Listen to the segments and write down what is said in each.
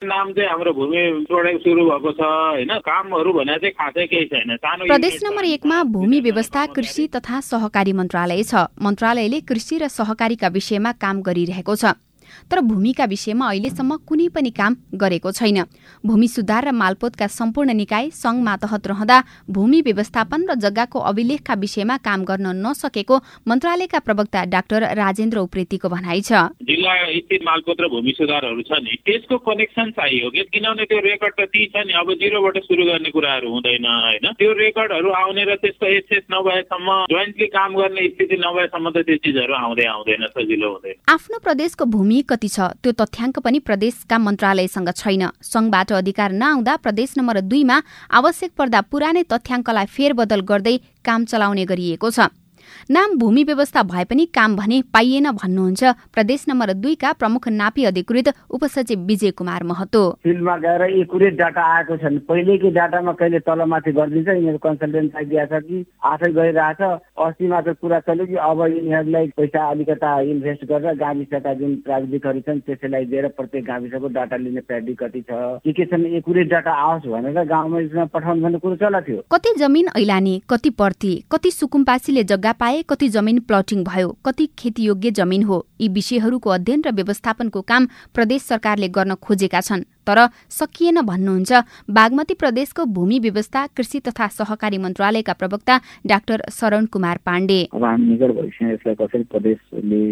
नाम चाहिँ हाम्रो भूमिबाट सुरु भएको छ होइन? कामहरू भने चाहिँ खासै केही छैन। सानो प्रदेश नम्बर एकमा भूमि व्यवस्था कृषि तथा सहकारी मन्त्रालय छ। मन्त्रालयले कृषि र सहकारीका विषयमा काम गरिरहेको छ। तर भूमिका विषयमा अहिलेसम्म कुनै पनि काम गरेको छैन। भूमि सुधार र मालपोतका सम्पूर्ण निकाय संघ मातहत रहँदा भूमि व्यवस्थापन र जग्गाको अभिलेखका विषयमा काम गर्न नसकेको मन्त्रालयका प्रवक्ता डाक्टर राजेन्द्र उप्रेतीको भनाइ छ। जिल्ला स्थित मालपोत र भूमि सुधारहरू छ नि त्यसको कनेक्सन चाहियो कि? किनभने त्यो रेकर्ड त ती छ नि। अब जिरोबाट सुरु गर्ने कुराहरू हुँदैन होइन? त्यो रेकर्डहरू आउने र त्यसको एक्सेस नभएसम्म जोइन्टली काम गर्ने स्थिति नभएसम्म त त्यो चिजहरू आउँदै आउँदैन सजिलो हुँदैन। आफ्नो प्रदेशको भूमि कति छ? त्यो तथ्याङ्क पनि प्रदेशका मन्त्रालयसँग छैन। संघबाट अधिकार नआउँदा प्रदेश नम्बर दुईमा आवश्यक पर्दा पुरानै तथ्याङ्कलाई फेरबदल गर्दै काम चलाउने गरिएको छ। नाम भूमि व्यवस्था भए पनि काम भने पाइएन भन्नुहुन्छ। प्रदेश नम्बर दुईका प्रमुख नापी अधिकृत उपसचिव विजय कुमार महतो। फिल्डमा गएर एकुरेट डाटा आएको छैन। पहिलेकै डाटामा कहिले तलमाथि गरिदिन्छ यिनीहरू कन्सल्टेन्ट दिएको छ कि? आफै गरिरहेछ। अस्ति मात्र कुरा चल्यो कि अब यिनीहरूलाई पैसा अलिकता इन्भेस्ट गरेर गाविसका जुन प्राविधिकहरू छन् त्यसैलाई दिएर प्रत्येक गाविसको डाटा लिने प्राविधिक कति छ। के के छन् एकुरेट डाटा आओस् भनेर गाउँमा पठाउनु भन्ने कुरो चला थियो। कति जमिन ऐलानी कति पर्ती कति सुकुम्पासीले जग्गा पाए कति जमिन प्लटिङ भयो कति खेतीयोग्य जमिन हो यी विषयहरूको अध्ययन र व्यवस्थापनको काम प्रदेश सरकारले गर्न खोजेका छन्। तर सकिएन भन्नुहुन्छ बागमती प्रदेशको भूमि व्यवस्था कृषि तथा सहकारी मन्त्रालयका प्रवक्ता डाक्टर शरण कुमार पाण्डे। अब हामी निकट भइसक्यो यसलाई कसरी प्रदेशले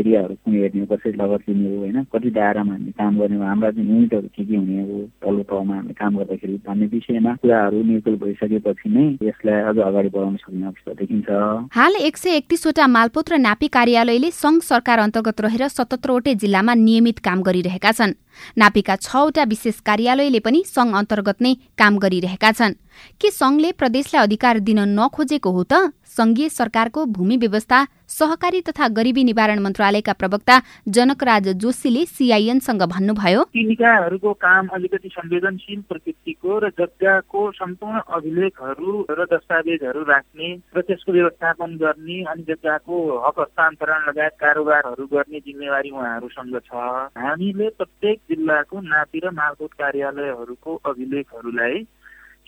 एरियाहरू कुन हेर्ने कसरी लगत लिने हो होइन? कति दायरामा हामी काम गर्ने हो हाम्रा चाहिँ युनिटहरू के के हुने हो तल्लो तहमा हामी काम गर्दाखेरि भन्ने विषयमा कुराहरू निर्कुल भइसकेपछि नै यसलाई अझ अगाडि बढाउन सक्ने अवस्था देखिन्छ। हाल एक सय एकतिसवटा मालपोत र नापी कार्यालयले संघ सरकार अन्तर्गत रहेर सतहत्तरवटै जिल्लामा नियमित काम गरिरहेका छन्। नापीका छवटा विशेष कार्यालयले पनि संघ अन्तर्गत नै काम गरिरहेका छन्। के संघले प्रदेशलाई अधिकार दिन नखोजेको हो त? संघीय सरकारको भूमि व्यवस्था सहकारी तथा गरिबी निवारण मन्त्रालयका प्रवक्ता जनकराज जोशीले सीआईएनसँग भन्नुभयो। ती निकायहरूको काम अलिकति संवेदनशील प्रकृतिको र जग्गाको सम्पूर्ण अभिलेखहरू र दस्तावेजहरू राख्ने र त्यसको व्यवस्थापन गर्ने अनि जग्गाको हक हस्तान्तरण लगायत कारोबारहरू गर्ने जिम्मेवारी उहाँहरूसँग छ। हामीले प्रत्येक जिल्लाको नापी र मालकोट कार्यालयहरूको अभिलेखहरूलाई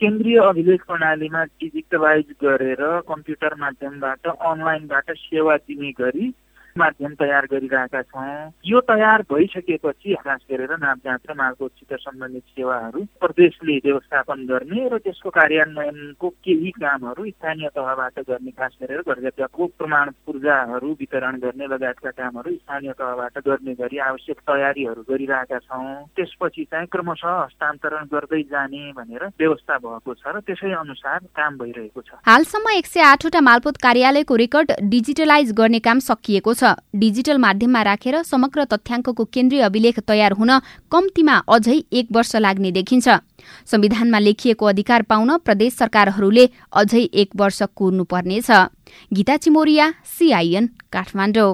केन्द्रीय अभिलेख प्रणालीमा डिजिटलाइज गरेर कम्प्युटर माध्यमबाट अनलाइनबाट सेवा दिने गरी माध्यम तयार गरिरहेका छौँ। यो तयार भइसकेपछि खास गरेर नापजाँच र मालपोतसित सम्बन्धित सेवाहरू प्रदेशले व्यवस्थापन गर्ने र त्यसको कार्यान्वयनको केही कामहरू स्थानीय तहबाट गर्ने खास गरेर घरजग्गाको प्रमाण पूर्जाहरू वितरण गर्ने लगायतका कामहरू स्थानीय तहबाट गर्ने गरी आवश्यक तयारीहरू गरिरहेका छौँ। त्यसपछि चाहिँ क्रमशः हस्तान्तरण गर्दै जाने भनेर व्यवस्था भएको छ र त्यसै अनुसार काम भइरहेको छ। हालसम्म एक सय आठवटा मालपोत कार्यालयको रेकर्ड डिजिटलाइज गर्ने काम सकिएको छ। छ। डिजिटल माध्यममा राखेर समग्र तथ्याङ्कको केन्द्रीय अभिलेख तयार हुन कम्तीमा अझै एक वर्ष लाग्ने देखिन्छ। संविधानमा लेखिएको अधिकार पाउन प्रदेश सरकारहरूले अझै एक वर्ष कुर्नुपर्नेछ। गीता चिमोरिया सिआइएन काठमाडौँ।